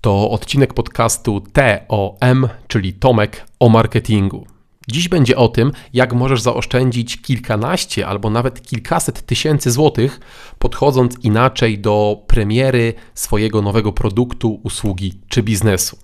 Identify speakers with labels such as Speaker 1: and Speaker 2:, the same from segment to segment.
Speaker 1: To odcinek podcastu TOM, czyli Tomek o marketingu. Dziś będzie o tym, jak możesz zaoszczędzić kilkanaście albo nawet kilkaset tysięcy złotych, podchodząc inaczej do premiery swojego nowego produktu, usługi czy biznesu.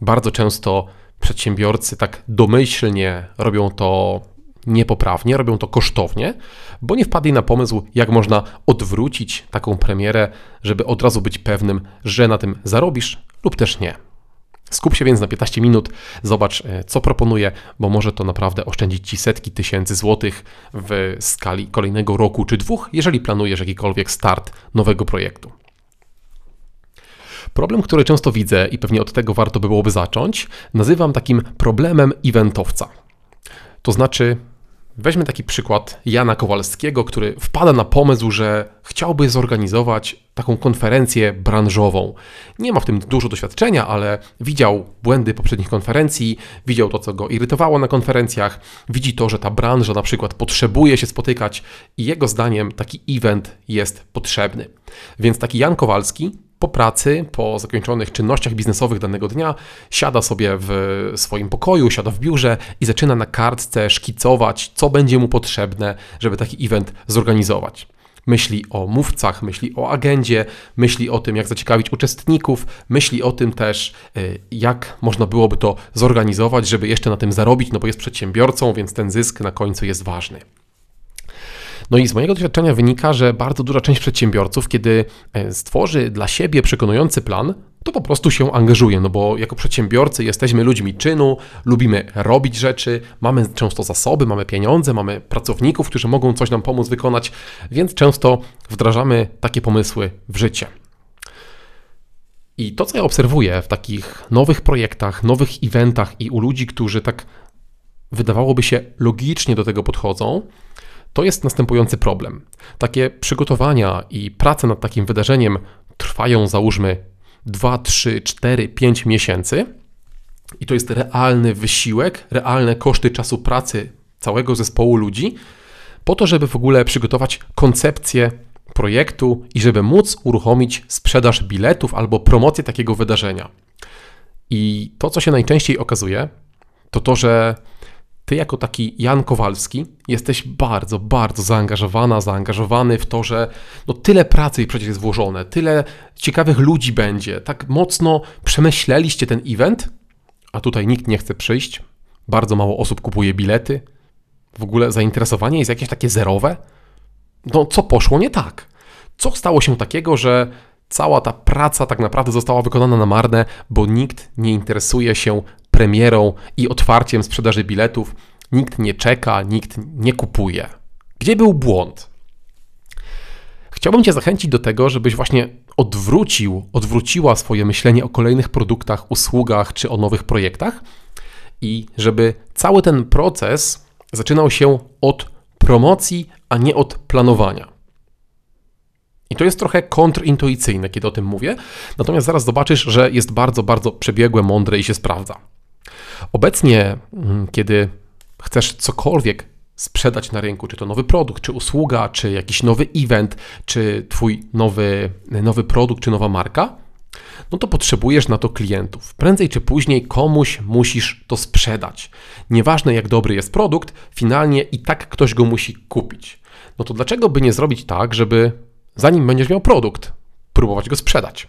Speaker 1: Bardzo często przedsiębiorcy tak domyślnie robią to niepoprawnie, robią to kosztownie, bo nie wpadli na pomysł, jak można odwrócić taką premierę, żeby od razu być pewnym, że na tym zarobisz lub też nie. Skup się więc na 15 minut, zobacz e, co proponuję, bo może to naprawdę oszczędzić Ci setki tysięcy złotych w skali kolejnego roku czy dwóch, jeżeli planujesz jakikolwiek start nowego projektu. Problem, który często widzę i pewnie od tego warto by byłoby zacząć, nazywam takim problemem eventowca. To znaczy, Weźmy taki przykład Jana Kowalskiego, który wpada na pomysł, że chciałby zorganizować taką konferencję branżową. Nie ma w tym dużo doświadczenia, ale widział błędy poprzednich konferencji, widział to, co go irytowało na konferencjach, widzi to, że ta branża na przykład potrzebuje się spotykać i jego zdaniem taki event jest potrzebny. Więc taki Jan Kowalski po pracy, po zakończonych czynnościach biznesowych danego dnia, siada sobie w swoim pokoju, siada w biurze i zaczyna na kartce szkicować, co będzie mu potrzebne, żeby taki event zorganizować. Myśli o mówcach, myśli o agendzie, myśli o tym, jak zaciekawić uczestników, myśli o tym też, y, jak można byłoby to zorganizować, żeby jeszcze na tym zarobić, no bo jest przedsiębiorcą, więc ten zysk na końcu jest ważny. No i z mojego doświadczenia wynika, że bardzo duża część przedsiębiorców, kiedy e, stworzy dla siebie przekonujący plan, to po prostu się angażuje, no bo jako przedsiębiorcy jesteśmy ludźmi czynu, lubimy robić rzeczy, mamy często zasoby, mamy pieniądze, mamy pracowników, którzy mogą coś nam pomóc wykonać, więc często wdrażamy takie pomysły w życie. I to, co ja obserwuję w takich nowych projektach, nowych eventach i u ludzi, którzy tak wydawałoby się logicznie do tego podchodzą, to jest następujący problem. Takie przygotowania i prace nad takim wydarzeniem trwają załóżmy 2, 3, 4, 5 miesięcy. I to jest realny wysiłek, realne koszty czasu pracy całego zespołu ludzi, po to, żeby w ogóle przygotować koncepcję projektu i żeby móc uruchomić sprzedaż biletów albo promocję takiego wydarzenia. I to, co się najczęściej okazuje, to to, że ty jako taki Jan Kowalski jesteś bardzo, bardzo zaangażowana, zaangażowany w to, że no tyle pracy przecież jest włożone, tyle ciekawych ludzi będzie, tak mocno przemyśleliście ten event, a tutaj nikt nie chce przyjść, bardzo mało osób kupuje bilety, w ogóle zainteresowanie jest jakieś takie zerowe. No co poszło nie tak? Co stało się takiego, że cała ta praca tak naprawdę została wykonana na marne, bo nikt nie interesuje się premierą i otwarciem sprzedaży biletów. Nikt nie czeka, nikt nie kupuje. Gdzie był błąd? Chciałbym Cię zachęcić do tego, żebyś właśnie odwrócił, odwróciła swoje myślenie o kolejnych produktach, usługach czy o nowych projektach i żeby cały ten proces zaczynał się od promocji, a nie od planowania. I to jest trochę kontrintuicyjne, kiedy o tym mówię, natomiast zaraz zobaczysz, że jest bardzo, bardzo przebiegłe, mądre i się sprawdza. Obecnie, mm, kiedy chcesz cokolwiek sprzedać na rynku, czy to nowy produkt, czy usługa, czy jakiś nowy event, czy twój nowy, nowy produkt, czy nowa marka, no to potrzebujesz na to klientów. Prędzej czy później komuś musisz to sprzedać. Nieważne jak dobry jest produkt, finalnie i tak ktoś go musi kupić. No to dlaczego by nie zrobić tak, żeby zanim będziesz miał produkt, próbować go sprzedać?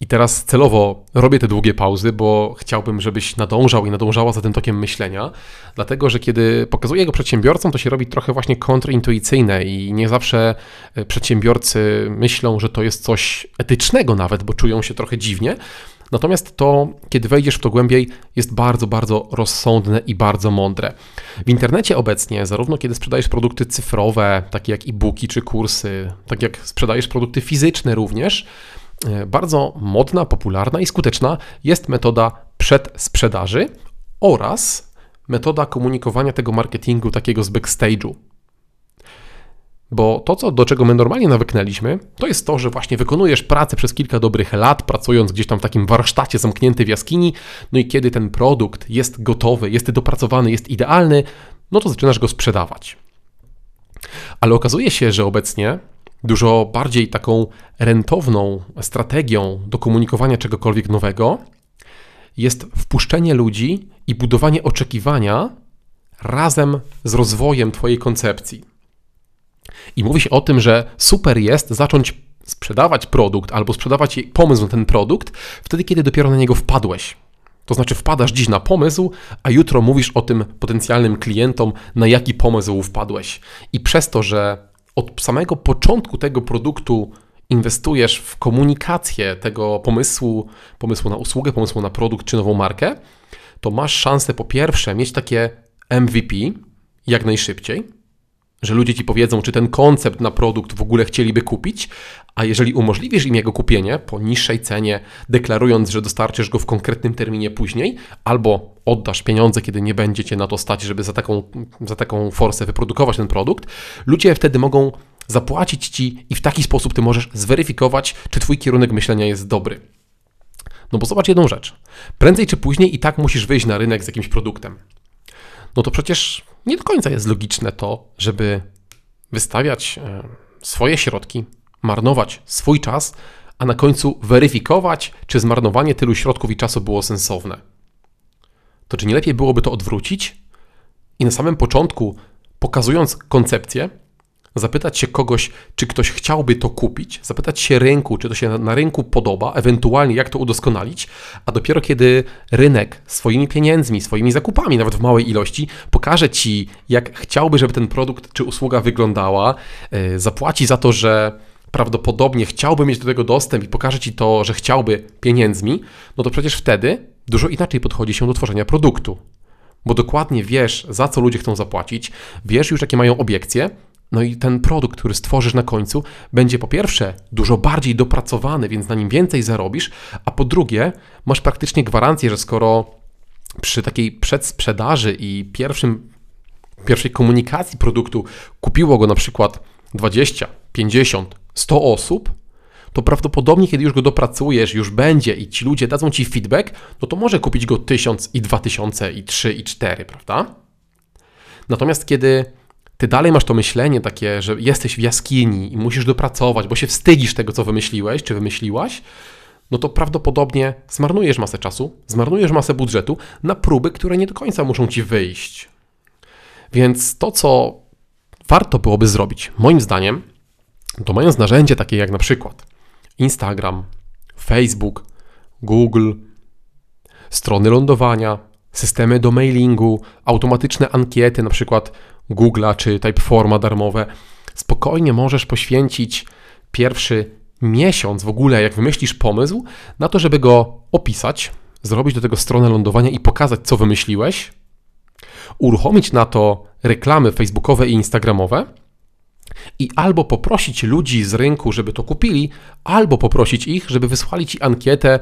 Speaker 1: I teraz celowo robię te długie pauzy, bo chciałbym, żebyś nadążał i nadążała za tym tokiem myślenia, dlatego że kiedy pokazuję go przedsiębiorcom, to się robi trochę właśnie kontrintuicyjne i nie zawsze e, przedsiębiorcy myślą, że to jest coś etycznego nawet, bo czują się trochę dziwnie. Natomiast to, kiedy wejdziesz w to głębiej, jest bardzo, bardzo rozsądne i bardzo mądre. W internecie obecnie, zarówno kiedy sprzedajesz produkty cyfrowe, takie jak e-booki czy kursy, tak jak sprzedajesz produkty fizyczne również, bardzo modna, popularna i skuteczna jest metoda przedsprzedaży oraz metoda komunikowania tego marketingu takiego z backstage'u. Bo to, co, do czego my normalnie nawyknęliśmy, to jest to, że właśnie wykonujesz pracę przez kilka dobrych lat, pracując gdzieś tam w takim warsztacie zamknięty w jaskini, no i kiedy ten produkt jest gotowy, jest dopracowany, jest idealny, no to zaczynasz go sprzedawać. Ale okazuje się, że obecnie dużo bardziej taką rentowną strategią do komunikowania czegokolwiek nowego jest wpuszczenie ludzi i budowanie oczekiwania razem z rozwojem Twojej koncepcji. I mówi się o tym, że super jest zacząć sprzedawać produkt albo sprzedawać pomysł na ten produkt wtedy, kiedy dopiero na niego wpadłeś. To znaczy, wpadasz dziś na pomysł, a jutro mówisz o tym potencjalnym klientom, na jaki pomysł wpadłeś. I przez to, że od samego początku tego produktu inwestujesz w komunikację tego pomysłu, pomysłu na usługę, pomysłu na produkt czy nową markę, to masz szansę po pierwsze mieć takie MVP jak najszybciej, że ludzie ci powiedzą, czy ten koncept na produkt w ogóle chcieliby kupić, a jeżeli umożliwisz im jego kupienie po niższej cenie, deklarując, że dostarczysz go w konkretnym terminie później, albo oddasz pieniądze, kiedy nie będziecie na to stać, żeby za taką, za taką forsę wyprodukować ten produkt, ludzie wtedy mogą zapłacić ci i w taki sposób ty możesz zweryfikować, czy twój kierunek myślenia jest dobry. No bo zobacz jedną rzecz. Prędzej czy później i tak musisz wyjść na rynek z jakimś produktem. No to przecież nie do końca jest logiczne to, żeby wystawiać e, swoje środki, marnować swój czas, a na końcu weryfikować, czy zmarnowanie tylu środków i czasu było sensowne. To czy nie lepiej byłoby to odwrócić i na samym początku, pokazując koncepcję, zapytać się kogoś, czy ktoś chciałby to kupić, zapytać się rynku, czy to się na rynku podoba, ewentualnie jak to udoskonalić, a dopiero kiedy rynek swoimi pieniędzmi, swoimi zakupami, nawet w małej ilości, pokaże ci, jak chciałby, żeby ten produkt czy usługa wyglądała, yy, zapłaci za to, że prawdopodobnie chciałby mieć do tego dostęp i pokaże ci to, że chciałby pieniędzmi, no to przecież wtedy dużo inaczej podchodzi się do tworzenia produktu. Bo dokładnie wiesz, za co ludzie chcą zapłacić, wiesz już, jakie mają obiekcje, no i ten produkt, który stworzysz na końcu, będzie po pierwsze dużo bardziej dopracowany, więc na nim więcej zarobisz, a po drugie, masz praktycznie gwarancję, że skoro przy takiej przedsprzedaży i pierwszym, pierwszej komunikacji produktu kupiło go na przykład 20, 50, 100 osób, to prawdopodobnie, kiedy już go dopracujesz, już będzie i ci ludzie dadzą ci feedback, no to może kupić go 1000 i 2000 i 3 i 4, prawda? Natomiast kiedy ty dalej masz to myślenie takie, że jesteś w jaskini i musisz dopracować, bo się wstydzisz tego, co wymyśliłeś czy wymyśliłaś, no to prawdopodobnie zmarnujesz masę czasu, zmarnujesz masę budżetu na próby, które nie do końca muszą ci wyjść. Więc to, co warto byłoby zrobić, moim zdaniem, to mając narzędzie takie jak na przykład Instagram, Facebook, Google, strony lądowania, systemy do mailingu, automatyczne ankiety, na przykład Google'a czy Typeforma darmowe, spokojnie możesz poświęcić pierwszy miesiąc w ogóle, jak wymyślisz pomysł, na to, żeby go opisać, zrobić do tego stronę lądowania i pokazać, co wymyśliłeś, uruchomić na to reklamy facebookowe i instagramowe i albo poprosić ludzi z rynku, żeby to kupili, albo poprosić ich, żeby wysłali ci ankietę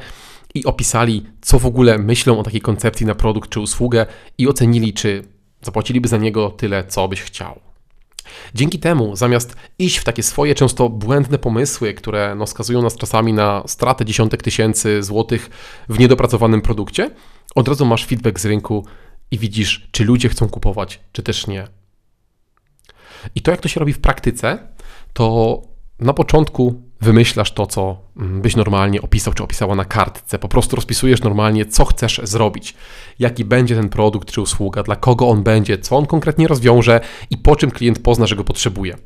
Speaker 1: i opisali, co w ogóle myślą o takiej koncepcji na produkt czy usługę i ocenili, czy zapłaciliby za niego tyle, co byś chciał. Dzięki temu, zamiast iść w takie swoje często błędne pomysły, które no, skazują nas czasami na stratę dziesiątek tysięcy złotych w niedopracowanym produkcie, od razu masz feedback z rynku i widzisz, czy ludzie chcą kupować, czy też nie. I to, jak to się robi w praktyce, to na początku wymyślasz to, co mm, byś normalnie opisał czy opisała na kartce. Po prostu rozpisujesz normalnie, co chcesz zrobić, jaki będzie ten produkt czy usługa, dla kogo on będzie, co on konkretnie rozwiąże i po czym klient pozna, że go potrzebuje.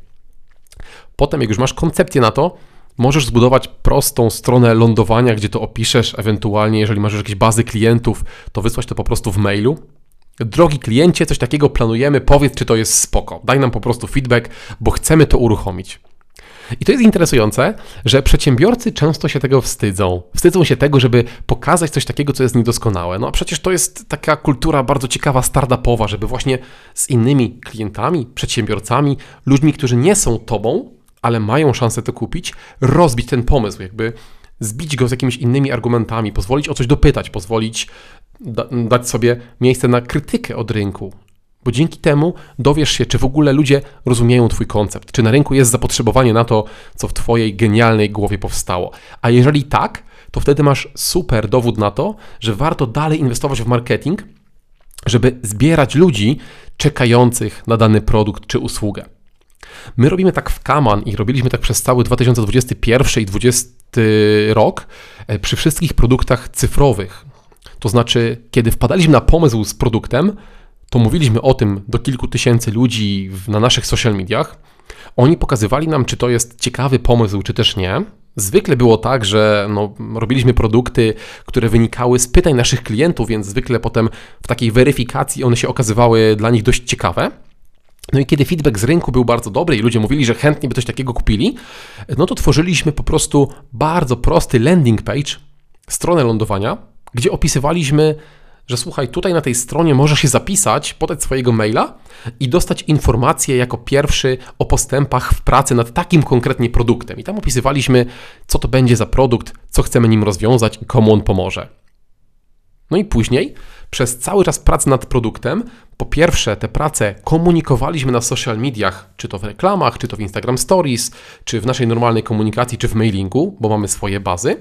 Speaker 1: Potem, jak już masz koncepcję na to, możesz zbudować prostą stronę lądowania, gdzie to opiszesz, ewentualnie, jeżeli masz jakieś bazy klientów, to wysłać to po prostu w mailu. Drogi kliencie, coś takiego planujemy, powiedz, czy to jest spoko. Daj nam po prostu feedback, bo chcemy to uruchomić. I to jest interesujące, że przedsiębiorcy często się tego wstydzą. Wstydzą się tego, żeby pokazać coś takiego, co jest niedoskonałe. No a przecież to jest taka kultura bardzo ciekawa, startupowa, żeby właśnie z innymi klientami, przedsiębiorcami, ludźmi, którzy nie są tobą, ale mają szansę to kupić, rozbić ten pomysł, jakby zbić go z jakimiś innymi argumentami, pozwolić o coś dopytać, pozwolić da dać sobie miejsce na krytykę od rynku, bo dzięki temu dowiesz się, czy w ogóle ludzie rozumieją Twój koncept, czy na rynku jest zapotrzebowanie na to, co w Twojej genialnej głowie powstało. A jeżeli tak, to wtedy masz super dowód na to, że warto dalej inwestować w marketing, żeby zbierać ludzi czekających na dany produkt czy usługę. My robimy tak w Kaman i robiliśmy tak przez cały 2021 i 2020 rok e, przy wszystkich produktach cyfrowych. To znaczy, kiedy wpadaliśmy na pomysł z produktem, to mówiliśmy o tym do kilku tysięcy ludzi na naszych social mediach. Oni pokazywali nam, czy to jest ciekawy pomysł, czy też nie. Zwykle było tak, że no, robiliśmy produkty, które wynikały z pytań naszych klientów, więc zwykle potem w takiej weryfikacji one się okazywały dla nich dość ciekawe. No i kiedy feedback z rynku był bardzo dobry i ludzie mówili, że chętnie by coś takiego kupili, no to tworzyliśmy po prostu bardzo prosty landing page, stronę lądowania, gdzie opisywaliśmy, że słuchaj, tutaj na tej stronie możesz się zapisać, podać swojego maila i dostać informacje jako pierwszy o postępach w pracy nad takim konkretnie produktem. I tam opisywaliśmy, co to będzie za produkt, co chcemy nim rozwiązać i komu on pomoże. No i później, przez cały czas pracy nad produktem, po pierwsze, te prace komunikowaliśmy na social mediach, czy to w reklamach, czy to w Instagram Stories, czy w naszej normalnej komunikacji, czy w mailingu, bo mamy swoje bazy.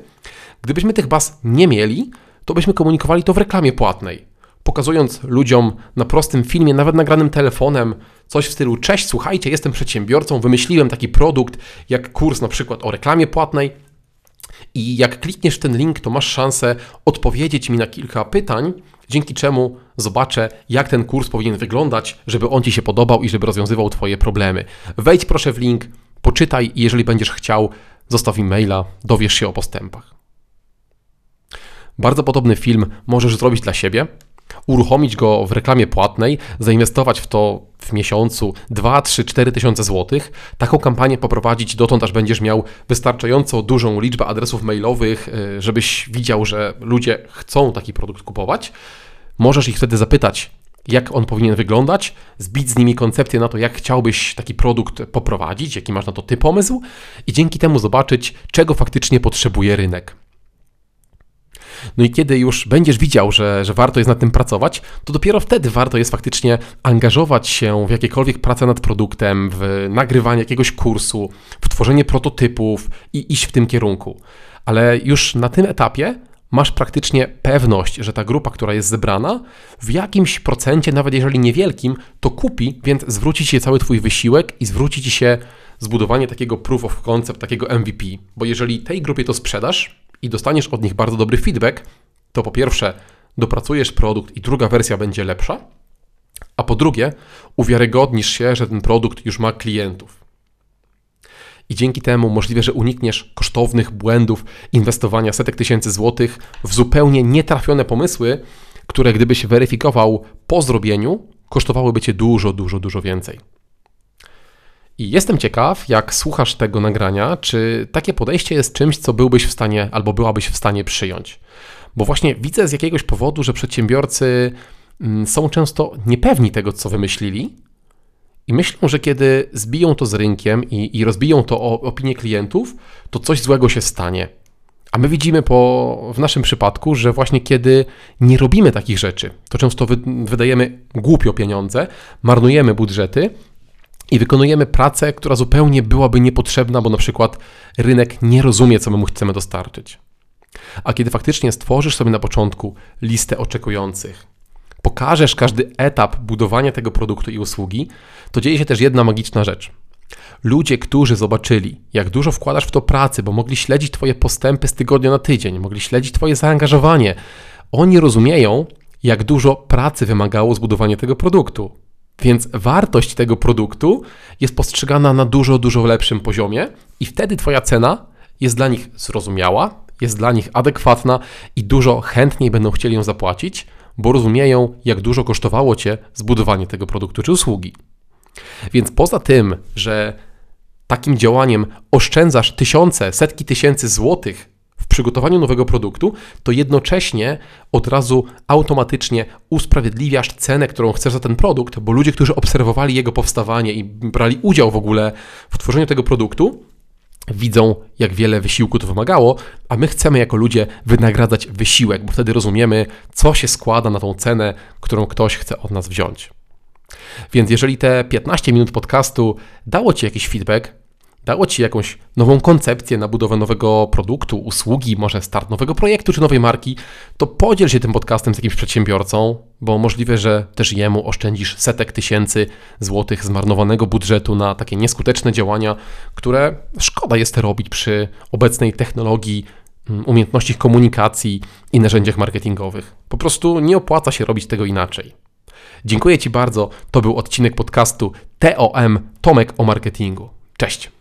Speaker 1: Gdybyśmy tych baz nie mieli, to byśmy komunikowali to w reklamie płatnej. Pokazując ludziom na prostym filmie, nawet nagranym telefonem, coś w stylu: Cześć, słuchajcie, jestem przedsiębiorcą, wymyśliłem taki produkt, jak kurs na przykład o reklamie płatnej. I jak klikniesz ten link, to masz szansę odpowiedzieć mi na kilka pytań, dzięki czemu zobaczę, jak ten kurs powinien wyglądać, żeby on Ci się podobał i żeby rozwiązywał Twoje problemy. Wejdź proszę w link, poczytaj i jeżeli będziesz chciał, zostaw mi maila, dowiesz się o postępach. Bardzo podobny film możesz zrobić dla siebie, uruchomić go w reklamie płatnej, zainwestować w to w miesiącu 2, 3, 4 tysiące złotych, taką kampanię poprowadzić dotąd, aż będziesz miał wystarczająco dużą liczbę adresów mailowych, y, żebyś widział, że ludzie chcą taki produkt kupować. Możesz ich wtedy zapytać, jak on powinien wyglądać, zbić z nimi koncepcję na to, jak chciałbyś taki produkt poprowadzić, jaki masz na to ty pomysł i dzięki temu zobaczyć, czego faktycznie potrzebuje rynek. No i kiedy już będziesz widział, że, że warto jest nad tym pracować, to dopiero wtedy warto jest faktycznie angażować się w jakiekolwiek pracę nad produktem, w nagrywanie jakiegoś kursu, w tworzenie prototypów i iść w tym kierunku. Ale już na tym etapie masz praktycznie pewność, że ta grupa, która jest zebrana, w jakimś procencie, nawet jeżeli niewielkim, to kupi, więc zwróci ci się cały Twój wysiłek i zwróci ci się zbudowanie takiego proof of concept, takiego MVP. Bo jeżeli tej grupie to sprzedasz, i dostaniesz od nich bardzo dobry feedback, to po pierwsze dopracujesz produkt i druga wersja będzie lepsza, a po drugie uwiarygodnisz się, że ten produkt już ma klientów. I dzięki temu możliwe, że unikniesz kosztownych błędów inwestowania setek tysięcy złotych w zupełnie nietrafione pomysły, które gdybyś weryfikował po zrobieniu, kosztowałyby cię dużo, dużo, dużo więcej. I jestem ciekaw, jak słuchasz tego nagrania, czy takie podejście jest czymś, co byłbyś w stanie albo byłabyś w stanie przyjąć. Bo właśnie widzę z jakiegoś powodu, że przedsiębiorcy mm, są często niepewni tego, co wymyślili, i myślą, że kiedy zbiją to z rynkiem i, i rozbiją to o opinię klientów, to coś złego się stanie. A my widzimy po, w naszym przypadku, że właśnie kiedy nie robimy takich rzeczy, to często wy, wydajemy głupio pieniądze, marnujemy budżety i wykonujemy pracę, która zupełnie byłaby niepotrzebna, bo na przykład rynek nie rozumie, co my mu chcemy dostarczyć. A kiedy faktycznie stworzysz sobie na początku listę oczekujących, pokażesz każdy etap budowania tego produktu i usługi, to dzieje się też jedna magiczna rzecz. Ludzie, którzy zobaczyli, jak dużo wkładasz w to pracy, bo mogli śledzić Twoje postępy z tygodnia na tydzień, mogli śledzić Twoje zaangażowanie, oni rozumieją, jak dużo pracy wymagało zbudowanie tego produktu. Więc wartość tego produktu jest postrzegana na dużo, dużo lepszym poziomie, i wtedy Twoja cena jest dla nich zrozumiała, jest dla nich adekwatna i dużo chętniej będą chcieli ją zapłacić, bo rozumieją, jak dużo kosztowało Cię zbudowanie tego produktu czy usługi. Więc poza tym, że takim działaniem oszczędzasz tysiące, setki tysięcy złotych przygotowaniu nowego produktu, to jednocześnie od razu automatycznie usprawiedliwiasz cenę, którą chcesz za ten produkt, bo ludzie, którzy obserwowali jego powstawanie i brali udział w ogóle w tworzeniu tego produktu, widzą, jak wiele wysiłku to wymagało, a my chcemy jako ludzie wynagradzać wysiłek, bo wtedy rozumiemy, co się składa na tą cenę, którą ktoś chce od nas wziąć. Więc jeżeli te 15 minut podcastu dało Ci jakiś feedback, dało Ci jakąś nową koncepcję na budowę nowego produktu, usługi, może start nowego projektu czy nowej marki, to podziel się tym podcastem z jakimś przedsiębiorcą, bo możliwe, że też jemu oszczędzisz setek tysięcy złotych zmarnowanego budżetu na takie nieskuteczne działania, które szkoda jest robić przy obecnej technologii, mm, umiejętnościach komunikacji i narzędziach marketingowych. Po prostu nie opłaca się robić tego inaczej. Dziękuję Ci bardzo. To był odcinek podcastu TOM Tomek o marketingu. Cześć.